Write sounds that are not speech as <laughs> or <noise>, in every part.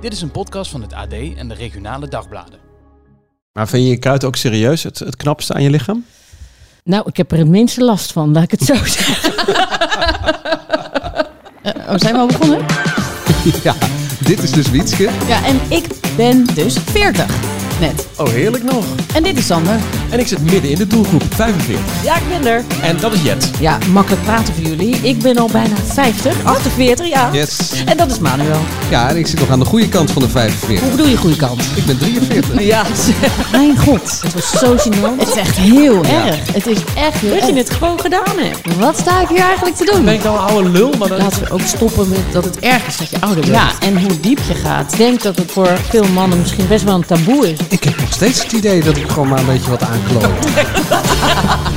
Dit is een podcast van het AD en de regionale dagbladen. Maar vind je je kuit ook serieus het, het knapste aan je lichaam? Nou, ik heb er het minste last van, laat ik het zo <laughs> zeggen. Eh, oh, zijn we al begonnen? <laughs> Ja, dit is dus Wietske. Ja, en ik ben dus 40 net. Oh, heerlijk nog. En dit is Sander. En ik zit midden in de doelgroep, 45. Ja, ik ben er. En dat is Jet. Ja, makkelijk praten voor jullie. Ik ben al bijna 50, 48, ja. Yes. En dat is Manuel. Ja, en ik zit nog aan de goede kant van de 45. Hoe bedoel je goede kant? Ik ben 43. <laughs> Ja, mijn god. Het was zo gênant. Het is echt heel erg. Het is echt heel Dat je het gewoon gedaan hebt. Wat sta ik hier eigenlijk te doen? Ben ik dan een oude lul? Maar dan... Laten we ook stoppen met dat het erg is dat je ouder bent. Ja, en hoe diep je gaat. Ik denk dat het voor veel mannen misschien best wel een taboe is. Ik heb nog steeds het idee dat ik gewoon maar een beetje wat aankloot.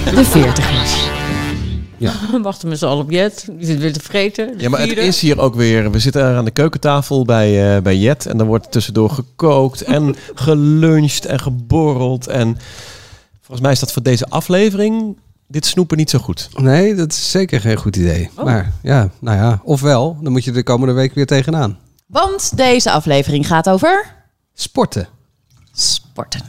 <laughs> De 40 is. <laughs> We wachten met z'n allen op Jet. Die zit weer te vreten. Ja, maar het is hier ook weer. We zitten aan de keukentafel bij, eh, bij Jet. En er wordt tussendoor gekookt en <laughs> geluncht en geborreld. En volgens mij is dat voor deze aflevering dit snoepen niet zo goed. Nee, dat is zeker geen goed idee. Maar ja, nou ja, ofwel, dan moet je de komende week weer tegenaan. Want deze aflevering gaat over Sporten. Sporten.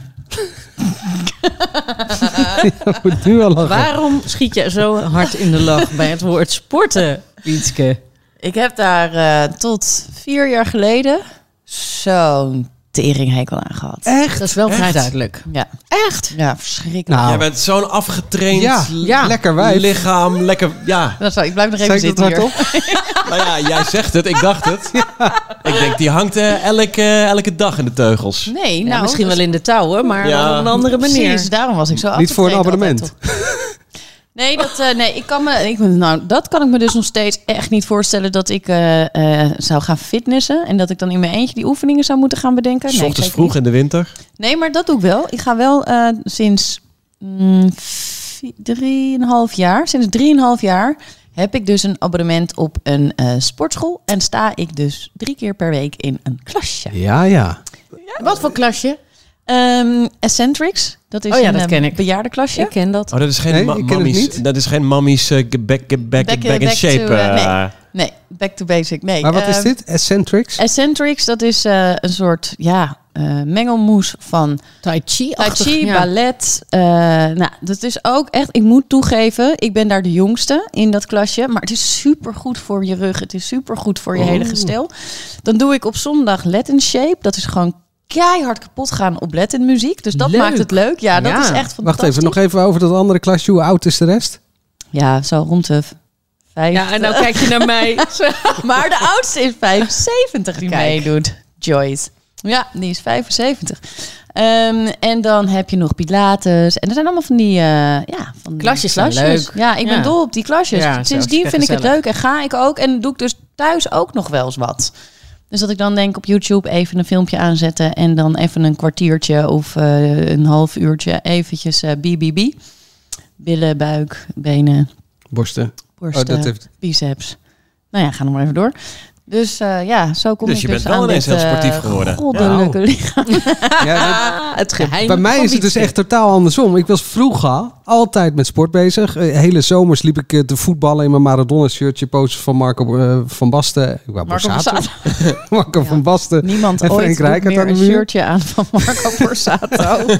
<laughs> Waarom schiet je zo hard in de lach bij het woord sporten, Wietske? Ik heb daar eh, tot vier jaar geleden zo'n teringhekel aan gehad. Echt? Dat is wel vrij duidelijk. Ja. Echt? Ja, verschrikkelijk. Nou, Jij bent zo'n afgetraind ja, ja. lekker wijf. lichaam. Lekker, ja. Dat zou, ik blijf nog even zitten hier. <laughs> Nou ja, jij zegt het. Ik dacht het. Ik denk, die hangt eh, elke, elke dag in de teugels. Nee, Nou, misschien wel in de touwen, maar Ja. op een andere manier. Precies, daarom was ik zo Niet voor een afgetraind abonnement. Nee, dat, eh, nee ik kan me, ik, nou, dat kan ik me dus nog steeds echt niet voorstellen dat ik eh, eh, zou gaan fitnessen. En dat ik dan in mijn eentje die oefeningen zou moeten gaan bedenken. S Nee, ochtends vroeg in de winter. Nee, maar dat doe ik wel. Ik ga wel eh, sinds mm, drieënhalf jaar, sinds drieënhalf jaar heb ik dus een abonnement op een eh, sportschool. En sta ik dus drie keer per week in een klasje. Ja, ja. Wat voor klasje? Ehm Eccentrics, dat is Oh ja, een dat eh, ken ik. bejaardenklasje. Ik ken dat. Oh, dat is geen, Nee, mammies, dat is geen mammies eh, ge- back, back, Back- back, in back shape. to, eh, eh. Nee, back to basic. Nee. Maar wat is Eh, dit? Eccentrics? Eccentrics, dat is eh, een soort ja, eh, mengelmoes van Tai Chi. Tai Chi, ballet. eh, nou, dat is ook echt, ik moet toegeven, ik ben daar de jongste in dat klasje. Maar het is super goed voor je rug. Het is super goed voor je Oh. hele gestel. Dan doe ik op zondag Latin Shape. Dat is gewoon keihard kapot gaan op Latin muziek. Dus dat Leuk. maakt het leuk. Ja, dat Ja. is echt fantastisch. Wacht even, nog even over dat andere klasje. Hoe oud is de rest? Ja, zo rond de vijf. Ja, en nou kijk je naar <laughs> mij. <laughs> Maar de oudste is 75 die Kijk. meedoet. Joyce. Ja, die is 75. Ehm, en dan heb je nog Pilates. En er zijn allemaal van die, eh, ja, van die Klasjes leuk. Ja, ik ben Ja. dol op die klasjes. Ja, Sindsdien vind ik het leuk en ga ik ook. En doe ik dus thuis ook nog wel eens wat. Dus dat ik dan denk op YouTube even een filmpje aanzetten... en dan even een kwartiertje of eh, een half uurtje eventjes eh BBB. Billen, buik, benen, Borsten. borsten, Oh, dat heeft... biceps. Nou ja, ga nog maar even door. Dus eh, ja, zo kom Dus ik je dus bent wel aan ineens dit, heel eh, sportief geworden. goddelijke lichaam. <laughs> <laughs> Ja, het geheim. Bij mij is het dus echt totaal andersom. Ik was vroeger altijd met sport bezig. Eh, hele zomers liep ik te voetballen in mijn Maradona-shirtje. Posters van Marco van Basten. Ik wou Marco Borsato. Borsato. <laughs> Marco Ja. van Basten. Niemand En ooit meer aan een shirtje aan van Marco Borsato.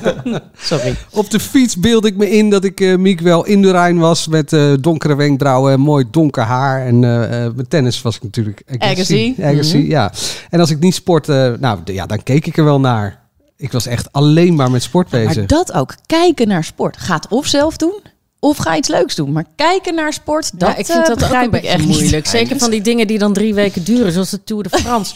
Sorry. Op de fiets beeld ik me in dat ik eh Miek wel in de Rijn was. Met eh, donkere wenkbrauwen en mooi donker haar. En eh, eh, met tennis was ik natuurlijk Agassi. Agassi, ja. En als ik niet sportte, nou d- ja, dan keek ik er wel naar. Ik was echt alleen maar met sport bezig. Maar dat ook. Kijken naar sport. Ga het of zelf doen, of ga iets leuks doen. Maar kijken naar sport, dat ja, ik vind eh, dat ook een beetje echt niet. moeilijk. Zeker van die dingen die dan drie weken duren, zoals de Tour de <laughs> France.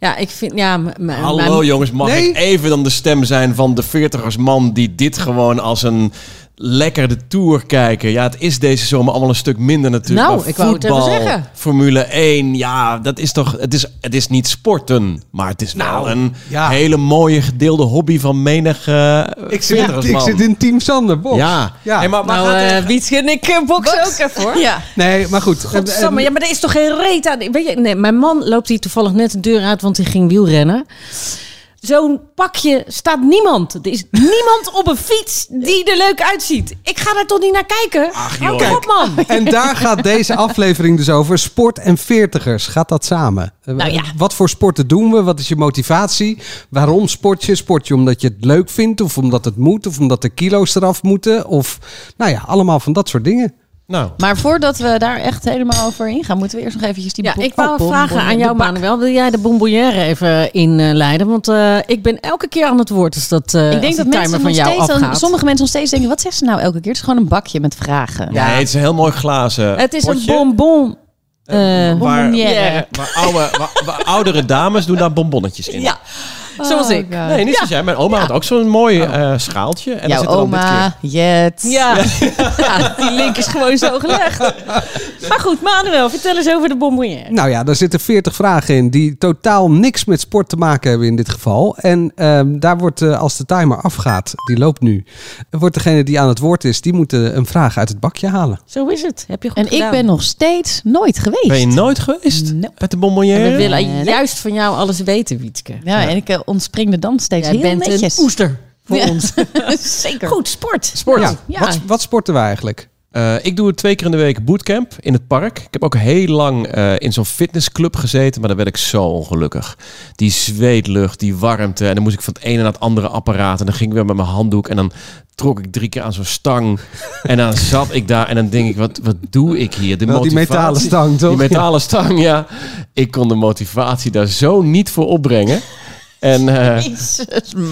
Ja, ik vind, ja... Hallo jongens, mag Nee. ik even dan de stem zijn van de 40 man die dit gewoon als een lekker de Tour kijken. Ja, het is deze zomer allemaal een stuk minder natuurlijk. Nou, maar ik wou het even voetbal, zeggen. Formule 1, ja, dat is toch... Het is, het is niet sporten, maar het is wel Nou, een ja. hele mooie gedeelde hobby van menig uh, ik, zit, ik zit in Team Sander, Box. Ja, Ja. Hey, maar, maar Nou, gaat het- eh Wietske en ik uh, boksen ook even hoor. Ja. Nee, maar goed. Eh, Godsamme, eh, ja, maar er is toch geen reet aan. Weet je, nee, mijn man loopt hier toevallig net de deur uit, want hij ging wielrennen. Zo'n pakje staat niemand. Er is niemand op een fiets die er leuk uitziet. Ik ga daar toch niet naar kijken? Ach, joh. op, man. En daar gaat deze aflevering dus over. Sport en veertigers. Gaat dat samen? Eh, Nou ja. Wat voor sporten doen we? Wat is je motivatie? Waarom sport je? Sport je omdat je het leuk vindt? Of omdat het moet? Of omdat de kilo's eraf moeten? Of nou ja, allemaal van dat soort dingen. Nou, Maar voordat we daar echt helemaal over ingaan, moeten we eerst nog eventjes die Ja, ik wou bom- vragen aan jou, de. Manuel. Wil jij de bonbonnière even inleiden? Want eh, ik ben elke keer aan het woord als dat eh Ik denk dat timer mensen van nog jou steeds, dan, sommige mensen nog steeds denken, wat zegt ze nou elke keer? Het is gewoon een bakje met vragen. ja. nee, het is een heel mooi glazen Het is een bonbon. eh, waar, oude, waar, waar oudere dames doen daar bonbonnetjes in. Ja, zoals ik. God. Nee, niet zoals jij. Mijn oma had ook zo'n mooi eh, schaaltje. En daar Jouw zit er dan dit keer- oma, Jet. Ja. <laughs> Ja, die link is gewoon zo gelegd. Maar goed, Manuel, vertel eens over de bonbonnière. Nou ja, daar zitten 40 vragen in die totaal niks met sport te maken hebben in dit geval. En ehm, daar wordt, eh, als de timer afgaat, die loopt nu, wordt degene die aan het woord is, die moet eh, een vraag uit het bakje halen. Zo is het. Heb je goed En ik gedaan. ben nog steeds nooit geweest. Ben je nooit geweest? Nope. Uit de En bonbonnière? we willen Nee. juist van jou alles weten, Wietske. Ja, en ik eh, ontspring er dan steeds Jij heel bent netjes. een oester voor Ja. ons. <laughs> Zeker. Goed, sport. Sport. Ja, Ja. Wat, wat sporten we eigenlijk? Eh, ik doe het twee keer in de week bootcamp in het park. Ik heb ook heel lang eh, in zo'n fitnessclub gezeten, maar daar werd ik zo ongelukkig. Die zweetlucht, die warmte. En dan moest ik van het ene naar het andere apparaat. En dan ging ik weer met mijn handdoek en dan trok ik drie keer aan zo'n stang. <laughs> en dan zat ik daar en dan denk ik, wat, wat doe ik hier? De die metalen stang, toch? Die metalen stang, ja. Ik kon de motivatie daar zo niet voor opbrengen. En <laughs> eh, Jezus,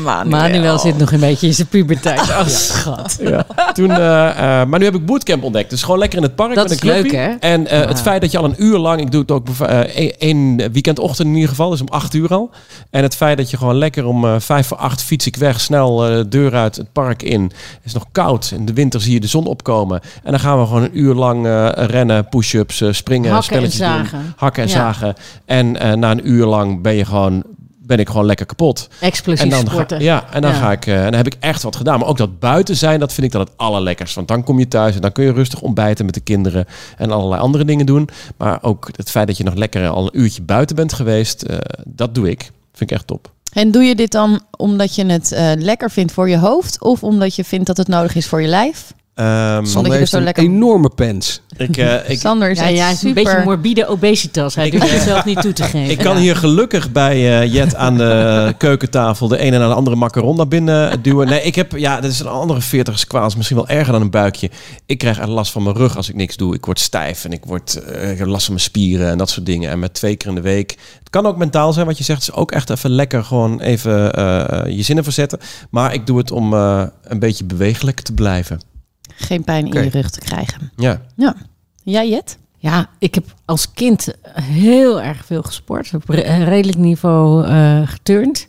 Manuel. Manuel zit nog een beetje in zijn puberteit. Oh, schat. Ja. Toen, eh, eh, maar nu heb ik bootcamp ontdekt. Dus gewoon lekker in het park Dat met een is leuk, clubje. hè? En eh, het Ja. feit dat je al een uur lang... Ik doe het ook eh, één weekendochtend in ieder geval. Dus om acht uur al. En het feit dat je gewoon lekker om eh, vijf voor acht fiets ik weg. Snel eh, de deur uit het park in. Het is nog koud. In de winter zie je de zon opkomen. En dan gaan we gewoon een uur lang eh, rennen, push-ups, springen, Hakken en spelletjes doen. zagen. Hakken en Ja. zagen. En eh, na een uur lang ben je gewoon... Ben ik gewoon lekker kapot. Explosief En dan, ga, sporten. ja, en dan Ja. ga ik eh, en dan heb ik echt wat gedaan. Maar ook dat buiten zijn, dat vind ik dan het allerlekkerst. Want dan kom je thuis en dan kun je rustig ontbijten met de kinderen en allerlei andere dingen doen. Maar ook het feit dat je nog lekker al een uurtje buiten bent geweest, eh, dat doe ik. Vind ik echt top. En doe je dit dan omdat je het eh, lekker vindt voor je hoofd? Of omdat je vindt dat het nodig is voor je lijf? Ehm, je Sander er heeft zo een lekker- enorme pens. ik, eh, ik, Sander is Ja, ja, is een super... beetje morbide obesitas. Hij durft het zelf niet toe te geven. ik kan hier gelukkig bij eh, Jet aan de <laughs> keukentafel de ene naar de andere macaron naar binnen duwen. Nee, ik heb, ja, dat is een andere 40 kwaal. is misschien wel erger dan een buikje. Ik krijg echt last van mijn rug als ik niks doe. Ik word stijf en ik, word, eh, ik heb last van mijn spieren en dat soort dingen. En met twee keer in de week. Het kan ook mentaal zijn, wat je zegt. Het is ook echt even lekker gewoon even eh, je zinnen verzetten. Maar ik doe het om eh, een beetje bewegelijk te blijven. Geen pijn in je rug te krijgen. Ja. Ja. Jij, Jet? Ja, ik heb als kind heel erg veel gesport. Op een redelijk niveau eh geturnd.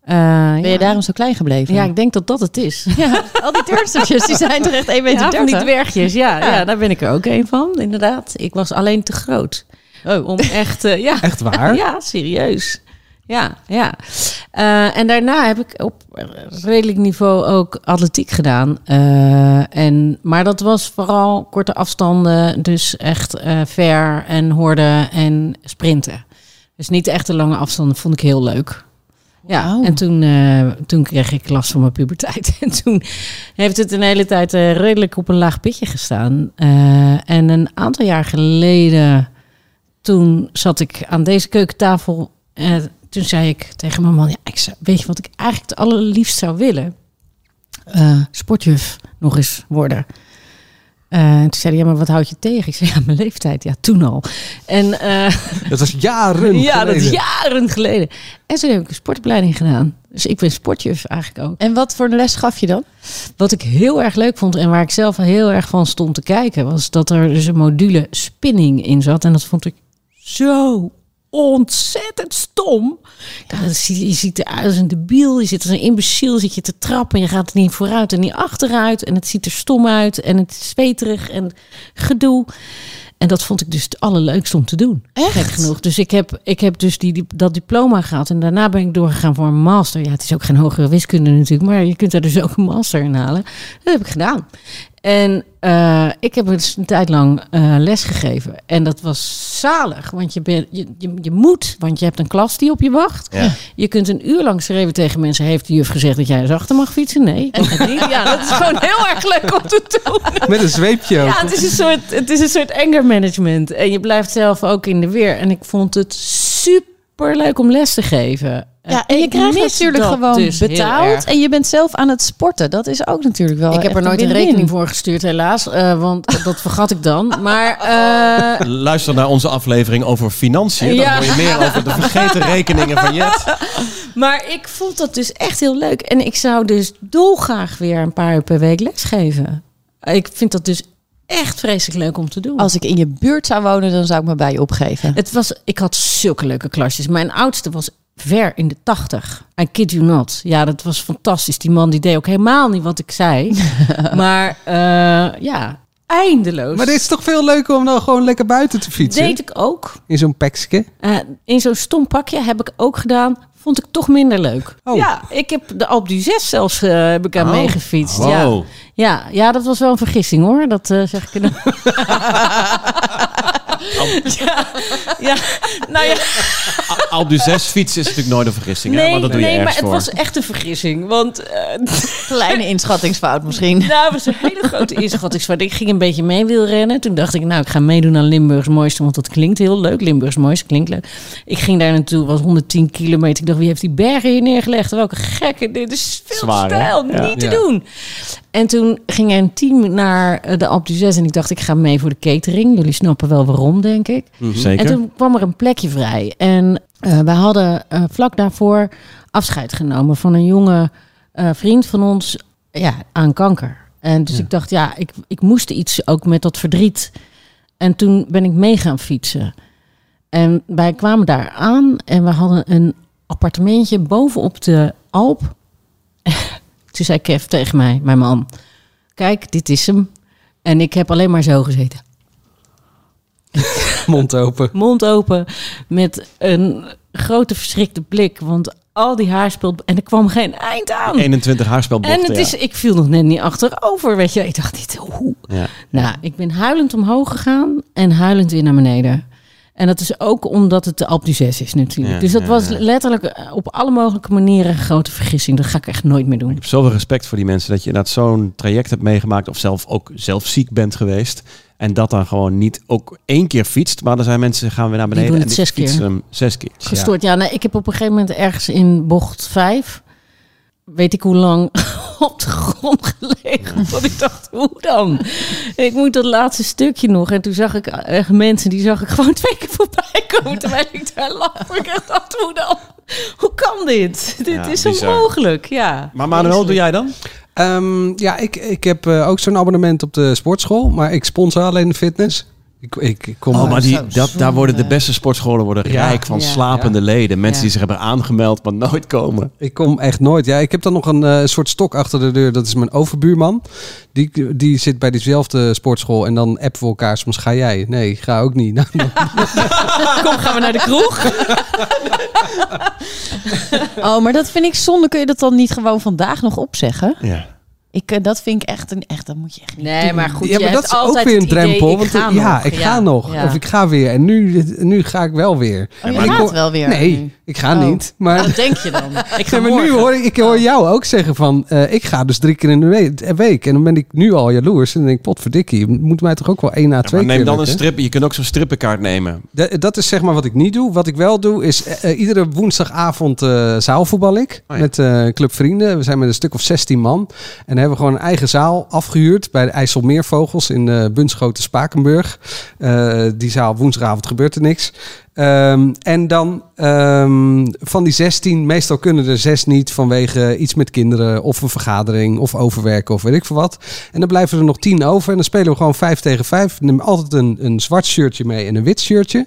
Eh, Ben je ja. daarom zo klein gebleven? Ja, ik denk dat dat het is. Ja, al die turnstertjes die zijn toch echt 1,30 meter. Ja, van die dwergjes. Ja, ja. Ja. daar ben ik er ook een van, inderdaad. Ik was alleen te groot. Oh. Om echt, eh, ja. Echt waar? <laughs> Ja, serieus. Ja, ja. Eh, en daarna heb ik op redelijk niveau ook atletiek gedaan. Eh, en, maar dat was vooral korte afstanden. Dus echt eh ver en horden en sprinten. Dus niet echt de lange afstanden vond ik heel leuk. Ja, en toen, toen kreeg ik last van mijn puberteit. <laughs> En toen heeft het een hele tijd redelijk op een laag pitje gestaan. En een aantal jaar geleden, toen zat ik aan deze keukentafel. Toen zei ik tegen mijn man, ja, ik zou, weet je wat ik eigenlijk het allerliefst zou willen? Eh, sportjuf nog eens worden. Eh, en toen zei hij, ja, maar wat houd je tegen? Ik zei, ja, mijn leeftijd. Ja, toen al. En eh, <laughs> Dat was jaren <laughs> ja, dat is geleden. jaren geleden. En toen heb ik een sportopleiding gedaan. Dus ik ben sportjuf eigenlijk ook. En wat voor een les gaf je dan? Wat ik heel erg leuk vond en waar ik zelf heel erg van stond te kijken, was dat er dus een module spinning in zat. En dat vond ik zo ontzettend stom. Je ziet eruit als een debiel, je zit als een imbeciel, zit je te trappen. Je gaat niet vooruit en niet achteruit. En het ziet er stom uit en het is zweterig en gedoe. En dat vond ik dus het allerleukste om te doen. Echt? Gek genoeg. Dus ik heb, ik heb dus die, die, dat diploma gehad. En daarna ben ik doorgegaan voor een master. Ja, het is ook geen hogere wiskunde natuurlijk. Maar je kunt er dus ook een master in halen. Dat heb ik gedaan. En eh, ik heb dus een tijd lang eh, les gegeven. En dat was zalig. Want je, bent je, je, je moet, want je hebt een klas die op je wacht. Ja. Je kunt een uur lang schreeuwen tegen mensen. Heeft de juf gezegd dat jij eens achter mag fietsen? Nee. <laughs> Ja, dat is gewoon heel erg leuk om te doen. Met een zweepje ook. Ja, het is een soort, het is een soort anger management. En je blijft zelf ook in de weer. En ik vond het super leuk om les te geven. Ja, en je krijgt natuurlijk gewoon dus betaald. En je bent zelf aan het sporten. Dat is ook natuurlijk wel. Ik heb er nooit een rekening voor gestuurd, helaas. eh, want <laughs> dat vergat ik dan. Maar eh, Luister naar onze aflevering over financiën. Ja. Dan hoor je meer over de vergeten rekeningen van Jet. <laughs> Maar ik vond dat dus echt heel leuk. En ik zou dus dolgraag weer een paar uur per week lesgeven. Ik vind dat dus echt vreselijk leuk om te doen. Als ik in je buurt zou wonen, dan zou ik me bij je opgeven. Het was, ik had zulke leuke klasjes. Mijn oudste was ver in de tachtig. I kid you not. Ja, dat was fantastisch. Die man die deed ook helemaal niet wat ik zei. <laughs> maar eh, ja, eindeloos. Maar dit is toch veel leuker om dan gewoon lekker buiten te fietsen? deed ik ook. In zo'n pekske. Eh, in zo'n stom pakje heb ik ook gedaan. Vond ik toch minder leuk. Oh. Ja, ik heb de Alpe d'Huez zelfs eh, heb ik aan Oh. meegefietst. Ja. Wow. Ja, ja, dat was wel een vergissing hoor. Dat eh, zeg ik er dan. <laughs> <laughs> ja, ja, nou ja. Al du zes fietsen is natuurlijk nooit een vergissing. hè? Nee, Want dat doe je nee maar het voor. was echt een vergissing. Want eh, <laughs> Kleine inschattingsfout misschien. <laughs> nou, het was een hele grote inschattingsfout. Ik ging een beetje mee wielrennen. Toen dacht ik, nou, ik ga meedoen aan Limburgs Mooiste. Want dat klinkt heel leuk. Limburgs Mooiste klinkt leuk. Ik ging daar naartoe, was 110 kilometer. Ik dacht, wie heeft die bergen hier neergelegd? Welke gekke, dit is veel Zwaar, stijl. Ja. Niet te Ja. doen. En toen ging er een team naar eh, de Alpe d'Huez. En ik dacht, ik ga mee voor de catering. Jullie snappen wel waarom, denk ik. Zeker. En toen kwam er een plekje vrij. En eh we hadden eh, vlak daarvoor afscheid genomen van een jonge eh, vriend van ons ja, aan kanker. En dus ik dacht, ja, ik, ik moest iets ook met dat verdriet. En toen ben ik mee gaan fietsen. En wij kwamen daar aan en we hadden een appartementje bovenop de Alp. <laughs> toen zei Kev tegen mij, mijn man, kijk, dit is hem. En ik heb alleen maar zo gezeten <laughs> Mond open. mond open met een grote verschrikte blik. Want al die haarspul... En er kwam geen eind aan. 21 haarspelbochten. en het is, ik viel nog net niet achterover, weet je. Ik dacht, dit, hoe? ja. Nou, ik ben huilend omhoog gegaan en huilend weer naar beneden. En dat is ook omdat het de Alpe d'Huez is natuurlijk. Ja, dus dat ja, was ja. letterlijk eh, op alle mogelijke manieren een grote vergissing. Dat ga ik echt nooit meer doen. Ik heb zoveel respect voor die mensen dat je inderdaad zo'n traject hebt meegemaakt of zelf ook zelf ziek bent geweest. En dat dan gewoon niet ook één keer fietst, maar dan zijn mensen gaan weer naar beneden en die zes keer. fietsen hem zes keer. Gestoord. Ja, nee, ik heb op een gegeven moment ergens in bocht 5, weet ik hoe lang, <laughs> op de grond gelegen. Want ik dacht, hoe dan? Ik moet dat laatste stukje nog. En toen zag ik eh, mensen, die zag ik gewoon <laughs> twee keer voorbij komen terwijl ik daar lag. <laughs> Ik echt dacht, hoe dan? Hoe kan dit? Dit Ja, is bizar. onmogelijk, ja. Maar Manuel, doe jij dan? Ehm, ja, ik, ik heb eh, ook zo'n abonnement op de sportschool, maar ik sponsor alleen de fitness. Ik, ik, kom Oh, maar die, dat, daar worden de beste sportscholen worden Ja. rijk van Ja. slapende leden. Mensen Ja. die zich hebben aangemeld, maar nooit komen. Ik kom echt nooit. Ja, ik heb dan nog een eh, soort stok achter de deur. Dat is mijn overbuurman. Die, die zit bij diezelfde sportschool. En dan appen we elkaar soms. Ga jij? Nee, ga ook niet. <laughs> Nou, Kom, gaan we naar de kroeg? <laughs> Oh, maar dat vind ik zonde. Kun je dat dan niet gewoon vandaag nog opzeggen? Ja. Ik, eh, dat vind ik echt een echt. Dat moet je echt niet Nee, doen. maar goed, ja, je maar dat hebt is ook weer een idee, drempel. ik want ga ja, nog. ik ga nog. ja. Of ik ga weer. En nu, nu ga ik wel weer. Oh, je Maar ik gaat wel weer. Nee, nu. Ik ga Oh. niet. Maar, Wat denk je dan? Ik ga Nee, maar nu hoor ik, ik hoor jou ook zeggen van... eh, ik ga dus drie keer in de we- week. En dan ben ik nu al jaloers. En dan denk ik, potverdikkie. Moet mij toch ook wel één Ja, twee maar neem keer dan een strip. Je kunt ook zo'n strippenkaart nemen. Da- dat is zeg maar wat ik niet doe. Wat ik wel doe is eh, eh, iedere woensdagavond eh zaalvoetbal ik. Oh ja. Met eh Club Vrienden. We zijn met een stuk of 16 man. En dan hebben we gewoon een eigen zaal afgehuurd bij de IJsselmeervogels in eh Bunschoten Spakenburg. Eh, die zaal woensdagavond gebeurt er niks. Ehm, en dan ehm, van die 16, meestal kunnen er zes niet vanwege iets met kinderen of een vergadering of overwerken of weet ik veel wat. En dan blijven er nog tien over en dan spelen we gewoon vijf tegen vijf. Neem altijd een, een zwart shirtje mee en een wit shirtje.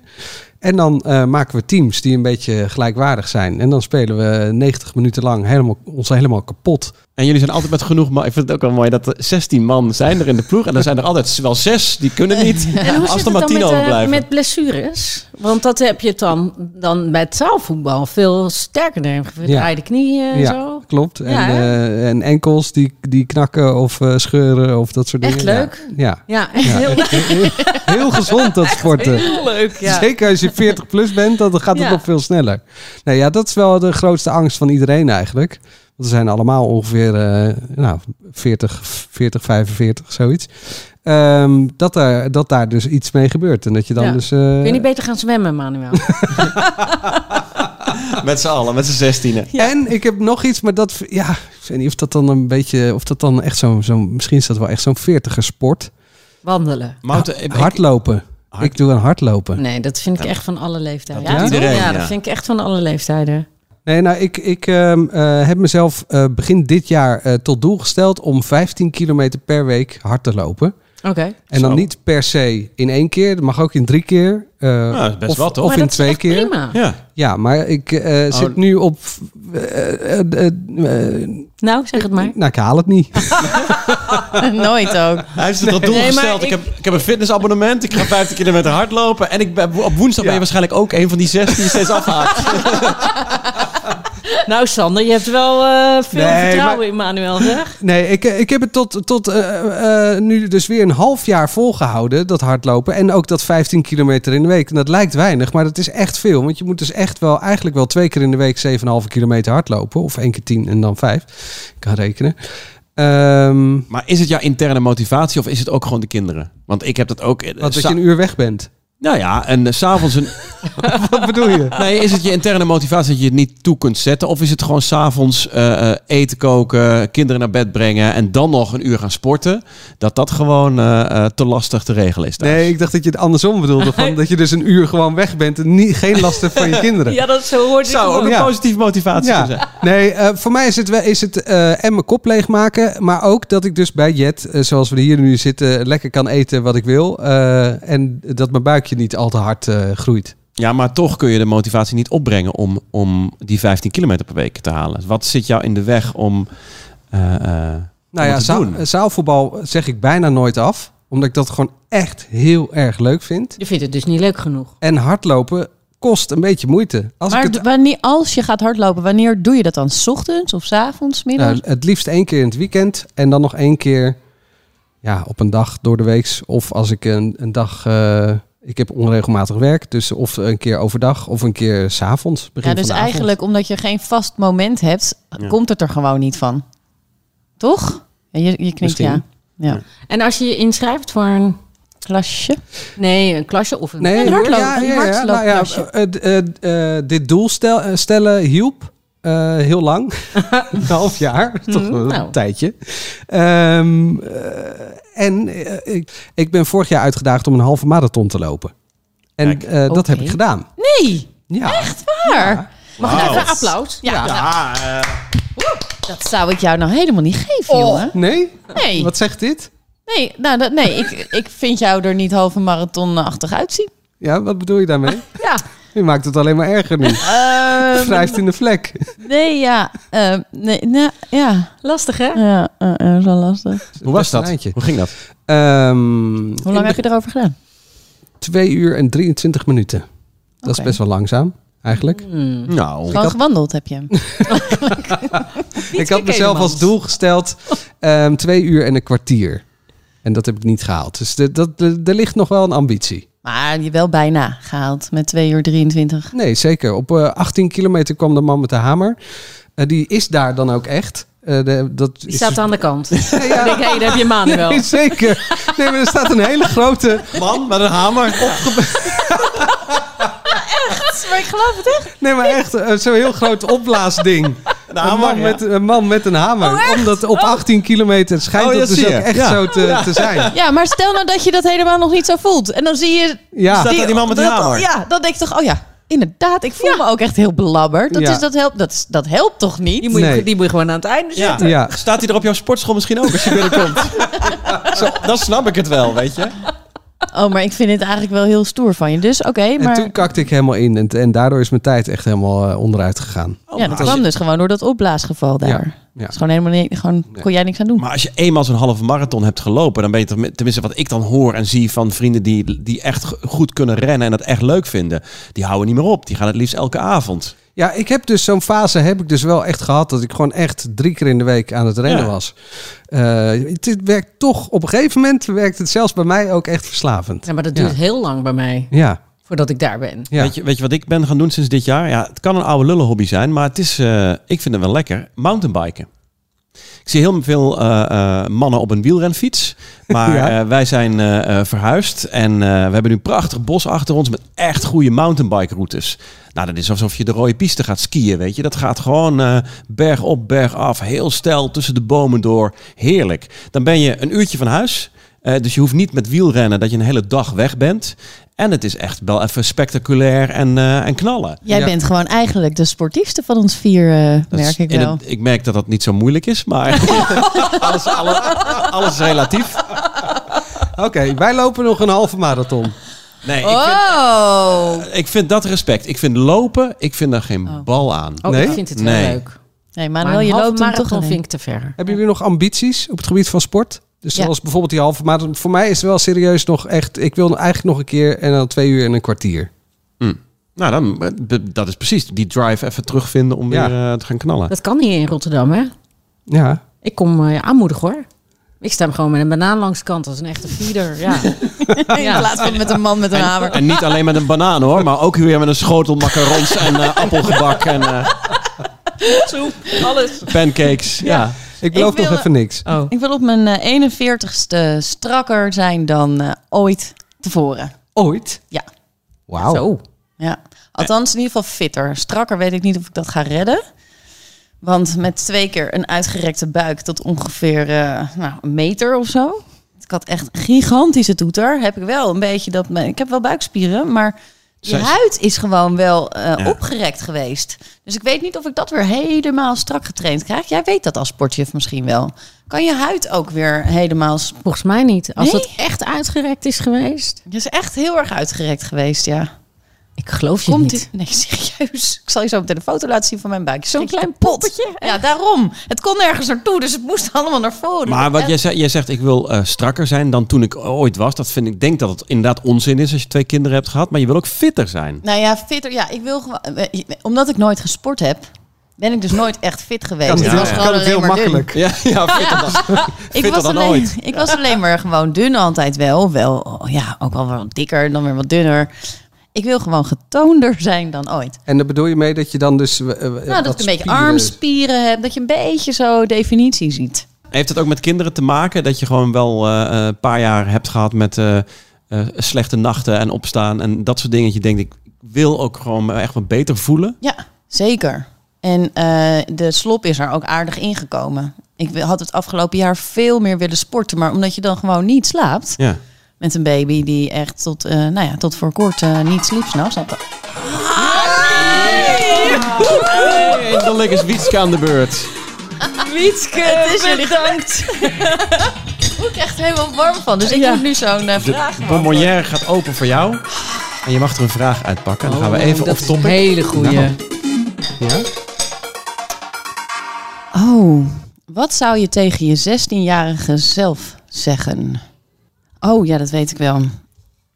En dan eh, maken we teams die een beetje gelijkwaardig zijn. En dan spelen we 90 minuten lang helemaal, ons helemaal kapot. En jullie zijn altijd met genoeg man. Ik vind het ook wel mooi dat er 16 man zijn er in de ploeg. En er zijn er altijd wel zes die kunnen niet. <laughs> En hoe Als er het maar dan tien met, eh, overblijven. met blessures? Want dat heb je dan, dan bij het zaalvoetbal veel sterker. Dan heb je Ja. draaide knieën en Ja, zo. Klopt. En, Ja, eh, en enkels die, die knakken of eh, scheuren of dat soort Echt dingen. leuk. Ja, Ja, echt ja. heel, <laughs> Heel, heel gezond dat sporten. heel leuk. Zeker als je 40 plus bent, dan gaat het nog veel sneller. Nee, ja, dat is wel de grootste angst van iedereen eigenlijk. Want we zijn allemaal ongeveer eh, nou, 40, 40, 45, zoiets. Ehm, dat, er, dat daar dus iets mee gebeurt. En dat je dan dus... Kun je niet beter gaan zwemmen, Manuel? <laughs> <laughs> Met z'n allen, met z'n zestienen. En ik heb nog iets, maar dat... Ja, ik weet niet of dat dan een beetje... Of dat dan echt zo'n... Zo, misschien is dat wel echt zo'n 40er sport. Wandelen. Mouten, ik- ik- Hardlopen. Hard- Ik doe een hardlopen. Nee, dat vind ik echt van alle leeftijden. Dat doet ja, iedereen, Ja, ja. dat vind ik echt van alle leeftijden. Nee, nou, ik, ik ehm, eh, heb mezelf eh, begin dit jaar eh, tot doel gesteld om 15 kilometer per week hard te lopen. Oké. En dan Zo. niet per se in één keer, dat mag ook in drie keer. eh, dat best of, wat, toch? Of Maar in dat is twee echt keer. Prima. Ja. Ja, maar ik eh, Oh. zit nu op. eh, eh, eh, eh, Nou, zeg het maar. nou, ik haal het niet. <laughs> Nooit ook. Hij heeft het al doel Nee, gesteld. Ik, ik- heb, ik heb een fitnessabonnement. Ik ga 15 kilometer hardlopen. En ik ben, op woensdag ben je waarschijnlijk ook een van die zes die je steeds afhaakt. <laughs> Nou, Sander, je hebt wel eh, veel Nee, vertrouwen maar- in Manuel, zeg. Nee, ik, ik heb het tot, tot eh, eh, nu dus weer een half jaar volgehouden, dat hardlopen. En ook dat 15 kilometer in de week. En dat lijkt weinig, maar dat is echt veel. Want je moet dus echt wel, eigenlijk wel twee keer in de week 7,5 kilometer hardlopen. Of één keer 10 en dan 5. Ik kan rekenen. Ehm, maar is het jouw interne motivatie of is het ook gewoon de kinderen? Want ik heb dat ook... eh, wat dat je een uur weg bent. Nou ja, en s s'avonds een... <laughs> Wat bedoel je? Nee, is het je interne motivatie dat je het niet toe kunt zetten? Of is het gewoon s'avonds eh eh, eten koken, kinderen naar bed brengen en dan nog een uur gaan sporten? Dat dat gewoon eh, eh, te lastig te regelen is thuis? Nee, ik dacht dat je het andersom bedoelde. Van dat je dus een uur gewoon weg bent en niet, geen last hebt van je kinderen. <laughs> Ja, dat zo hoort Zou ook een Ja. positieve motivatie Ja, zijn. nee, eh, voor mij is het, wel, is het eh, en mijn kop leegmaken. Maar ook dat ik dus bij Jet, eh, zoals we hier nu zitten, lekker kan eten wat ik wil. eh, en dat mijn buikje niet al te hard eh, groeit. Ja, maar toch kun je de motivatie niet opbrengen om, om die 15 kilometer per week te halen. Wat zit jou in de weg om, eh, eh, Nou om ja, zaal- zaalvoetbal zeg ik bijna nooit af. Omdat ik dat gewoon echt heel erg leuk vind. Je vindt het dus niet leuk genoeg. En hardlopen kost een beetje moeite. Als Maar ik het, wanneer, als je gaat hardlopen, wanneer doe je dat dan? 's ochtends of 's avonds, middags? nou, het liefst één keer in het weekend. En dan nog één keer ja, op een dag door de week. Of als ik een, een dag... eh, ik heb onregelmatig werk. Dus of een keer overdag of een keer s'avonds. begin ja, dus van de avond. eigenlijk omdat je geen vast moment hebt, Ja. komt het er gewoon niet van. Toch? Ja, je, je knikt Misschien. ja. ja. En als je je inschrijft voor een... Klasje. Nee, een klasje of een... Nee, Een hardloop- ja, een ja, ja, nou ja, hardloopklasje. eh, eh, eh, dit doel stel, stellen hielp eh, heel lang. <laughs> een half jaar, <laughs> toch wel een nou. tijdje. Ehm, eh, en eh, ik, ik ben vorig jaar uitgedaagd om een halve marathon te lopen. En eh, dat heb ik gedaan. Nee, Ja. echt waar? Mag ik even applaus? Ja, Ja, eh, dat zou ik jou nou helemaal niet geven, jongen. Nee? Nee, Wat zegt dit? nee, nou, dat, nee ik, ik vind jou er niet halve marathonachtig uitzien. Ja, wat bedoel je daarmee? Ja. <laughs> Je maakt het alleen maar erger nu. Ehm, <laughs> Wrijft in de vlek. nee, ja. ehm, nee, nou, ja. Lastig, hè? Ja, eh, eh, dat is wel lastig. hoe was een dat? eindje. Hoe ging dat? Ehm, Hoe lang heb je erover gedaan? Twee uur en 23 minuten. Dat is best wel langzaam, eigenlijk. Hmm. Nou, Gewoon gewandeld heb je. <laughs> ik had mezelf als doel gesteld ehm, twee uur en een kwartier. En dat heb ik niet gehaald. Dus er ligt nog wel een ambitie. Maar je wel bijna gehaald met 2 uur 23. Nee, zeker. Op eh, 18 kilometer kwam de man met de hamer. Eh, die is daar dan ook echt. Eh, de, dat Die is staat dus- aan de kant. <laughs> Ja, Ik denk, hé, daar heb je Manuel. Nee, zeker. Nee, maar er staat een hele grote... man met een hamer. <laughs> Maar ik geloof het echt. Nee, maar echt zo'n heel groot opblaasding. Een Een man, ja. met, een man met een hamer. Omdat op 18 kilometer schijnt Oh, dat dus ook je. echt Ja. zo te, te zijn. <laughs> Ja, maar stel nou dat je dat helemaal nog niet zo voelt. En dan zie je... Ja. Staat daar die man met die dat- hamer? Ja, dan denk ik toch, oh ja, inderdaad. Ik voel me ook echt heel belabberd. Dat, Ja. is, dat, helpt, dat, is- dat helpt toch niet? Die moet, je, Nee. die moet je gewoon aan het einde Ja. zetten. Ja. Staat hij er op jouw sportschool misschien ook als je binnenkomt? <laughs> Zo, dan snap ik het wel, weet je. Oh, maar ik vind het eigenlijk wel heel stoer van je. Dus oké, En maar... toen kakte ik helemaal in. En, en daardoor is mijn tijd echt helemaal eh, onderuit gegaan. ja, dat kwam je- dus gewoon door dat opblaasgeval daar. Ja, ja. Gewoon helemaal niet... Gewoon, kon jij niks aan doen. Maar als je eenmaal zo'n halve marathon hebt gelopen, dan ben je tenminste wat ik dan hoor en zie van vrienden die, die echt go- goed kunnen rennen en dat echt leuk vinden, die houden niet meer op. Die gaan het liefst elke avond. Ja, ik heb dus zo'n fase heb ik dus wel echt gehad dat ik gewoon echt drie keer in de week aan het rennen Ja. was. Eh, het, het werkt toch op een gegeven moment werkt het zelfs bij mij ook echt verslavend. Ja, maar dat duurt Ja. heel lang bij mij, Ja, voordat ik daar ben. ja. Weet, je, weet je wat ik ben gaan doen sinds dit jaar? Ja, het kan een oude lullen hobby zijn, maar het is, eh, ik vind het wel lekker. Mountainbiken. Ik zie heel veel eh, eh, mannen op een wielrenfiets. Maar <laughs> Ja. eh, wij zijn verhuisd en we hebben nu een prachtig bos achter ons met echt goede mountainbike routes. Nou, dat is alsof je de rode piste gaat skiën, weet je. Dat gaat gewoon berg op, berg af, heel stijl tussen de bomen door. Heerlijk. Dan ben je een uurtje van huis. Eh, dus je hoeft niet met wielrennen dat je een hele dag weg bent. En het is echt wel even spectaculair en, eh, en knallen. Jij Ja. bent gewoon eigenlijk de sportiefste van ons vier, eh, is merk ik wel. het- ik merk dat dat niet zo moeilijk is, maar <laughs> <laughs> alles, alle- alles is relatief. Oké, wij lopen nog een halve marathon. Nee, ik vind, Oh! ik vind dat respect. Ik vind lopen, ik vind daar geen Oh. bal aan. Oh, Nee? ik vind het wel Nee. leuk. Nee, Maar Manuel, een je loopt marathon toch vind ik te ver. Hebben jullie nog ambities op het gebied van sport? Dus Ja. zoals bijvoorbeeld die halve marathon. Voor mij is het wel serieus nog echt... Ik wil eigenlijk nog een keer en dan twee uur en een kwartier. Nou, dan, eh, dat is precies die drive even terugvinden om Ja. weer eh, te gaan knallen. Dat kan niet in Rotterdam, hè? Ja, Ik kom eh, je aanmoedigen, hoor. Ik sta hem gewoon met een banaan langs de kant als een echte feeder. <laughs> Ja. In plaats van met een man met een hamer. En niet alleen met een banaan hoor, maar ook weer met een schotel macarons en eh, appelgebak en eh, alles. pancakes. Ja. Ik beloof Ik wil- nog even niks. Oh. Ik wil op mijn eh, 41ste strakker zijn dan eh, ooit tevoren. Ooit? Ja. Wauw. Zo. Ja. Althans, in ieder geval fitter. Strakker weet ik niet of ik dat ga redden. Want met twee keer een uitgerekte buik tot ongeveer eh, nou, een meter of zo. Ik had echt een gigantische toeter. Heb ik wel een beetje dat. Ik heb wel buikspieren, maar je huid is gewoon wel eh, Ja. opgerekt geweest. Dus ik weet niet of ik dat weer helemaal strak getraind krijg. Jij weet dat als sportjuf misschien wel. Kan je huid ook weer helemaal... Volgens mij niet. Als Nee? het echt uitgerekt is geweest. Het is echt heel erg uitgerekt geweest, ja. Ik geloof je Komt niet. Nee, serieus. Ik zal je zo meteen een foto laten zien van mijn buik. Zo'n klein poppetje. Ja, daarom. Het kon nergens naartoe, dus het moest allemaal naar voren. Maar wat En- jij, zei, jij zegt, ik wil eh, strakker zijn dan toen ik ooit was. Dat vind ik, denk dat het inderdaad onzin is als je twee kinderen hebt gehad. Maar je wil ook fitter zijn. Nou ja, fitter. Ja, ik wil gewoon... eh, Omdat ik nooit gesport heb, ben ik dus nooit echt fit geweest. Het ik was ja. gewoon alleen heel maar dun. makkelijk. Ja, ja fitter dan, <laughs> Ik fitter was, dan alleen, ooit. ik was alleen maar gewoon dun altijd wel. Wel, ja, ook wel wat dikker, dan weer wat dunner. Ik wil gewoon getoonder zijn dan ooit. En daar bedoel je mee dat je dan dus... eh, eh, Nou, dat ik een beetje spieren- armspieren heb. Dat je een beetje zo definitie ziet. Heeft het ook met kinderen te maken dat je gewoon wel eh, een paar jaar hebt gehad met eh, eh, slechte nachten en opstaan en dat soort dingen. Dat je denkt, ik wil ook gewoon echt wat beter voelen. Ja, zeker. En eh, de slop is er ook aardig ingekomen. Ik had het afgelopen jaar veel meer willen sporten, maar omdat je dan gewoon niet slaapt Ja. Met een baby die echt tot, eh, nou ja, tot voor kort eh, niet sliep s'nachts. had- Eindelijk is Wietske aan de beurt. Wietske, het is jullie bedankt. Ik word echt helemaal warm van. Dus ik Ja. moet nu zo'n eh, De vraag bonbonnière gaat open voor jou. En je mag er een vraag uitpakken. Dan gaan we even Oh, dat off is topic. een hele goeie. Nou. Ja? Oh, wat zou je tegen je 16-jarige zelf zeggen? Oh ja, dat weet ik wel.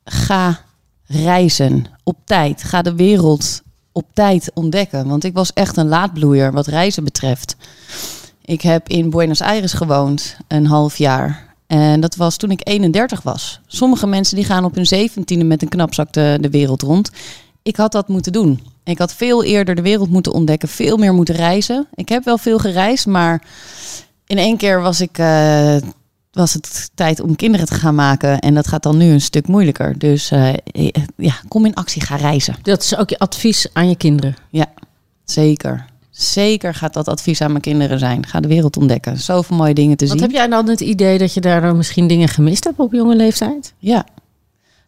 Ga reizen op tijd. Ga de wereld op tijd ontdekken. Want ik was echt een laadbloeier wat reizen betreft. Ik heb in Buenos Aires gewoond een half jaar. En dat was toen ik 31 was. Sommige mensen die gaan op hun zeventiende met een knapzak de, de wereld rond. Ik had dat moeten doen. Ik had veel eerder de wereld moeten ontdekken, veel meer moeten reizen. Ik heb wel veel gereisd, maar in één keer was, ik, eh, was het tijd om kinderen te gaan maken. En dat gaat dan nu een stuk moeilijker. Dus eh, ja, kom in actie, ga reizen. Dat is ook je advies aan je kinderen. Ja, zeker. Zeker gaat dat advies aan mijn kinderen zijn. Ga de wereld ontdekken. Zoveel mooie dingen te Wat zien. heb jij dan het idee dat je daardoor misschien dingen gemist hebt op jonge leeftijd? Ja.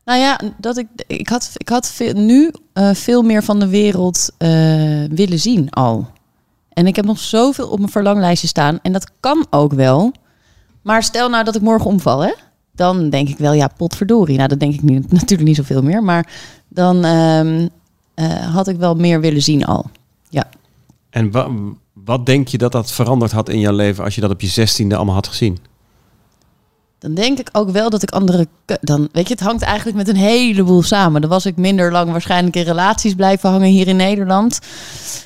Nou ja, dat ik, ik had, ik had veel, nu eh, veel meer van de wereld eh, willen zien al. En ik heb nog zoveel op mijn verlanglijstje staan. En dat kan ook wel. Maar stel nou dat ik morgen omval, hè? Dan denk ik wel, ja, potverdorie. Nou, dat denk ik niet, <laughs> natuurlijk niet zoveel meer. Maar dan ehm, eh, had ik wel meer willen zien al. En wa- wat denk je dat dat veranderd had in jouw leven als je dat op je zestiende allemaal had gezien? Dan denk ik ook wel dat ik andere... Dan, weet je, het hangt eigenlijk met een heleboel samen. Dan was ik minder lang waarschijnlijk in relaties blijven hangen hier in Nederland.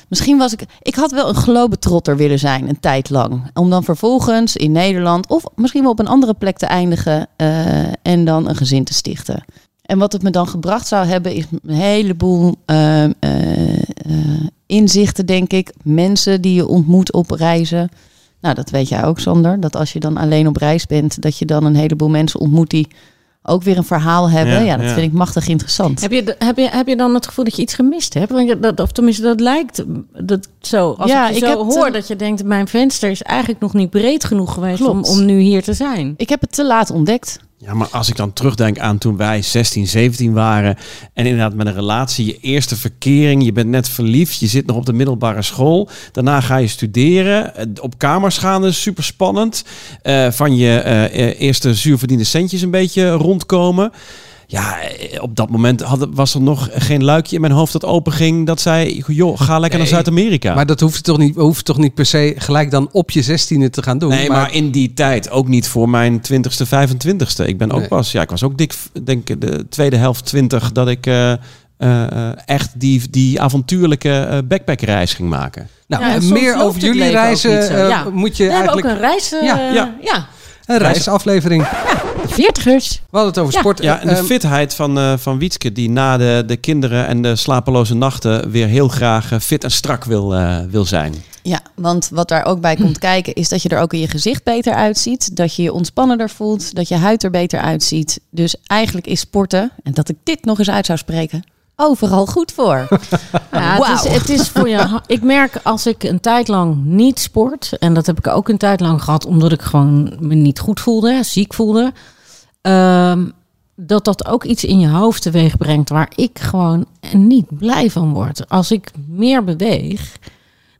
Misschien was ik... Ik had wel een globetrotter willen zijn, een tijd lang. Om dan vervolgens in Nederland... of misschien wel op een andere plek te eindigen... eh, en dan een gezin te stichten. En wat het me dan gebracht zou hebben... is een heleboel ehm, eh, eh, inzichten, denk ik. Mensen die je ontmoet op reizen... Nou, dat weet jij ook, Sander. Dat als je dan alleen op reis bent, dat je dan een heleboel mensen ontmoet die ook weer een verhaal hebben. Ja, Ja, dat ja. vind ik machtig interessant. Heb je, heb, je, heb je dan het gevoel dat je iets gemist hebt? Want je, dat, of tenminste, dat lijkt dat zo. Als Ja, ik je ik zo heb hoor te- dat je denkt... mijn venster is eigenlijk nog niet breed genoeg geweest om, om nu hier te zijn. Ik heb het te laat ontdekt. Ja, maar als ik dan terugdenk aan toen wij 16, 17 waren en inderdaad met een relatie, je eerste verkering, je bent net verliefd, je zit nog op de middelbare school, daarna ga je studeren, eh, op kamers gaan is super spannend, Eh, van je eh, eerste zuurverdiende centjes een beetje rondkomen. Ja, eh, op dat moment had, was er nog geen luikje in mijn hoofd dat open ging dat zei, joh, ga lekker naar Zuid-Amerika. Maar dat hoeft toch, niet, hoeft toch niet per se gelijk dan op je zestiende te gaan doen. Nee, maar, in die tijd ook niet voor mijn 20ste, 25ste. Ik ben ook Nee. pas, ja, ik was ook dik, denk ik, de tweede helft 20 dat ik eh, eh, echt die, die avontuurlijke eh, backpackreis ging maken. nou, Ja, meer over jullie reizen Ja. moet je We hebben ook eigenlijk een reis. Ja, ja. ja. een reisaflevering. Veertigers. We hadden het over Ja. sport. Ja, en de Ehm, fitheid van, eh van Wietske, die na de, de kinderen en de slapeloze nachten weer heel graag eh, fit en strak wil, eh, wil zijn. Ja, want wat daar ook bij komt kijken is dat je er ook in je gezicht beter uitziet. Dat je je ontspannender voelt. Dat je huid er beter uitziet. Dus eigenlijk is sporten, en dat ik dit nog eens uit zou spreken, overal goed voor. <laughs> Ja, Wauw. het, is, het is voor je. Ik merk als ik een tijd lang niet sport, en dat heb ik ook een tijd lang gehad, omdat ik gewoon me niet goed voelde, ziek voelde, ehm, dat dat ook iets in je hoofd teweeg brengt waar ik gewoon niet blij van word. Als ik meer beweeg,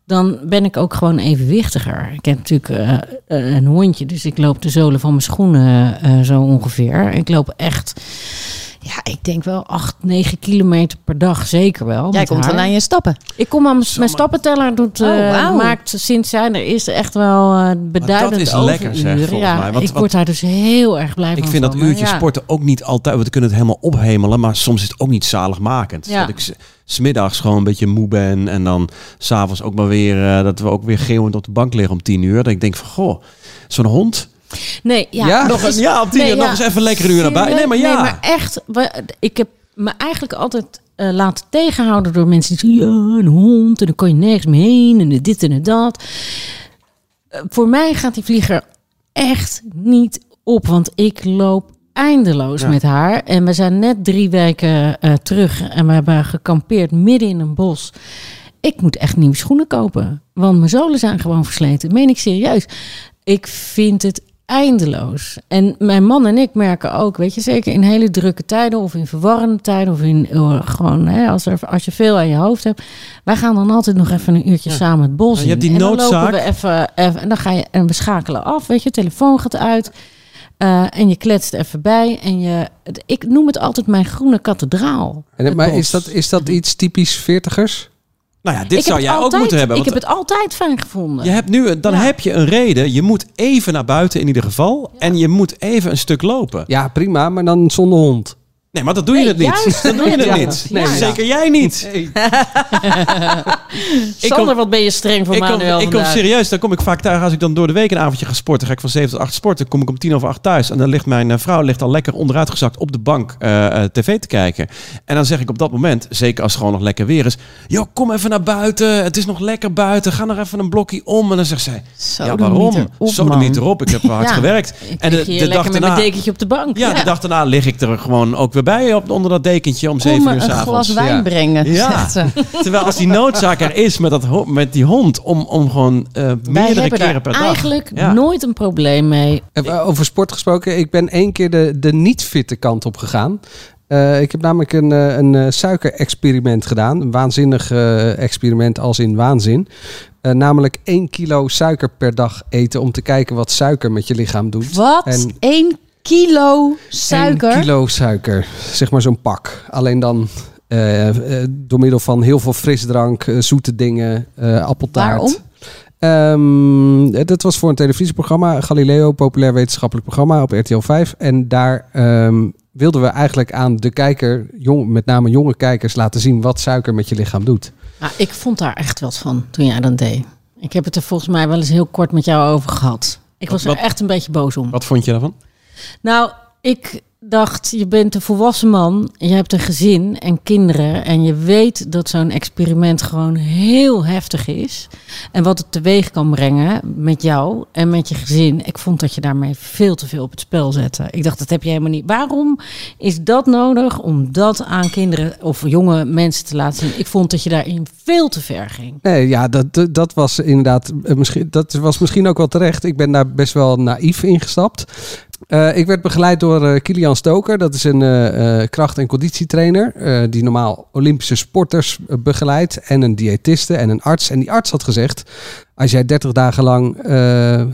dan ben ik ook gewoon evenwichtiger. Ik heb natuurlijk eh, een hondje, dus ik loop de zolen van mijn schoenen eh, zo ongeveer. Ik loop echt. Ja, ik denk wel 8, 9 kilometer per dag, zeker wel. Jij komt haar. dan aan je stappen. Ik kom aan mijn- stappenteller doet, eh, Oh, wauw. maakt sinds zijn er is echt wel eh beduidend is overuren. lekker, zeg, volgens ja, mij. Want- ik word daar dus heel erg blij van. Ik vind dat van me. uurtje Ja. sporten ook niet altijd, we kunnen het helemaal ophemelen, maar soms is het ook niet zaligmakend. Ja. Dat ik s- smiddags gewoon een beetje moe ben en dan s'avonds ook maar weer, eh, dat we ook weer geeuwend op de bank liggen om tien uur. Dat ik denk van, goh, zo'n hond. Nee, ja, Nog is- een, ja, op tien nee, uur nog ja. eens even lekker een uur naar buiten. Nee, maar ja. Nee, maar echt, ik heb me eigenlijk altijd eh, laten tegenhouden door mensen die zeggen, ja, een hond en dan kan je nergens meer heen en dit en dat. Eh, voor mij gaat die vlieger echt niet op, want ik loop eindeloos Ja. met haar. En we zijn net drie weken eh, terug en we hebben gekampeerd midden in een bos. Ik moet echt nieuwe schoenen kopen, want mijn zolen zijn gewoon versleten. Meen ik serieus. Ik vind het eindeloos. En mijn man en ik merken ook, weet je, zeker in hele drukke tijden of in verwarrende tijden of in eh, gewoon hè, als, er, als je veel aan je hoofd hebt, wij gaan dan altijd nog even een uurtje samen het bos Ja, in. je hebt die en dan noodzaak. lopen we even, even en dan ga je en we schakelen af, weet je, telefoon gaat uit. eh, en je kletst even bij. En je, het- ik noem het altijd mijn groene kathedraal. en, maar bos. is dat, is dat iets typisch veertigers? Nou ja, dit Ik zou jij ook moeten hebben. Ik heb het altijd fijn gevonden. Je hebt nu, dan Ja. heb je een reden. Je moet even naar buiten in ieder geval. En je moet even een stuk lopen. Ja, prima, maar dan zonder hond. Nee, maar dat doe je Nee, het niet. juist. Dat doe je <laughs> het Ja. niet. Ja. Zeker jij niet. <laughs> Sander, kom- wat ben je streng voor Ik kom, Manuel ik kom serieus, dan kom ik vaak thuis. Als ik dan door de week een avondje ga sporten, ga ik van 7 tot 8 sporten. Kom ik om tien over acht thuis. En dan ligt mijn eh, vrouw ligt al lekker onderuitgezakt op de bank eh, eh, tv te kijken. En dan zeg ik op dat moment, zeker als het gewoon nog lekker weer is. Joh, kom even naar buiten. Het is nog lekker buiten. Ga nog even een blokje om. En dan zegt zij, Zo ja waarom? Zo niet erop. Ik heb hard Ja. gewerkt. En de, de dag met daarna... dekentje op de bank. Ja, de dag daarna lig ik er gewoon ook weer bij op, onder dat dekentje om 7 Kom me uur een s'avonds. glas wijn Ja. brengen, Ja. zegt ze. <laughs> Terwijl als die noodzaak er is met, dat, met die hond om, om gewoon eh, meerdere keren daar per dag. eigenlijk Ja. nooit een probleem mee. Eh, Over sport gesproken, ik ben één keer de, de niet-fitte kant op gegaan. Eh, ik heb namelijk een, eh, een eh, suikerexperiment gedaan. Een waanzinnig eh, experiment als in waanzin. Eh, namelijk 1 kilo suiker per dag eten om te kijken wat suiker met je lichaam doet. Wat? En- 1 kilo suiker? 1 kilo suiker, zeg maar zo'n pak. Alleen dan eh, eh, door middel van heel veel frisdrank, eh, zoete dingen, eh, appeltaart. Waarom? ehm, dat was voor een televisieprogramma, Galileo, populair wetenschappelijk programma op RTL 5. En daar ehm, wilden we eigenlijk aan de kijker, jong, met name jonge kijkers, laten zien wat suiker met je lichaam doet. Nou, ik vond daar echt wat van toen jij dat deed. Ik heb het er volgens mij wel eens heel kort met jou over gehad. Ik was Wat- er echt een beetje boos om. Wat vond je daarvan? Nou, ik dacht, je bent een volwassen man, je hebt een gezin en kinderen en je weet dat zo'n experiment gewoon heel heftig is. En wat het teweeg kan brengen met jou en met je gezin. Ik vond dat je daarmee veel te veel op het spel zette. Ik dacht, dat heb je helemaal niet. Waarom is dat nodig om dat aan kinderen of jonge mensen te laten zien? Ik vond dat je daarin veel te ver ging. Nee, ja, dat, dat- was inderdaad, eh, misschien, dat was misschien ook wel terecht. Ik ben daar best wel naïef ingestapt. Eh, ik werd begeleid door eh, Kilian Stoker. Dat is een eh, kracht- en conditietrainer. die normaal Olympische sporters begeleidt. En een diëtiste en een arts. En die arts had gezegd: Als jij 30 dagen lang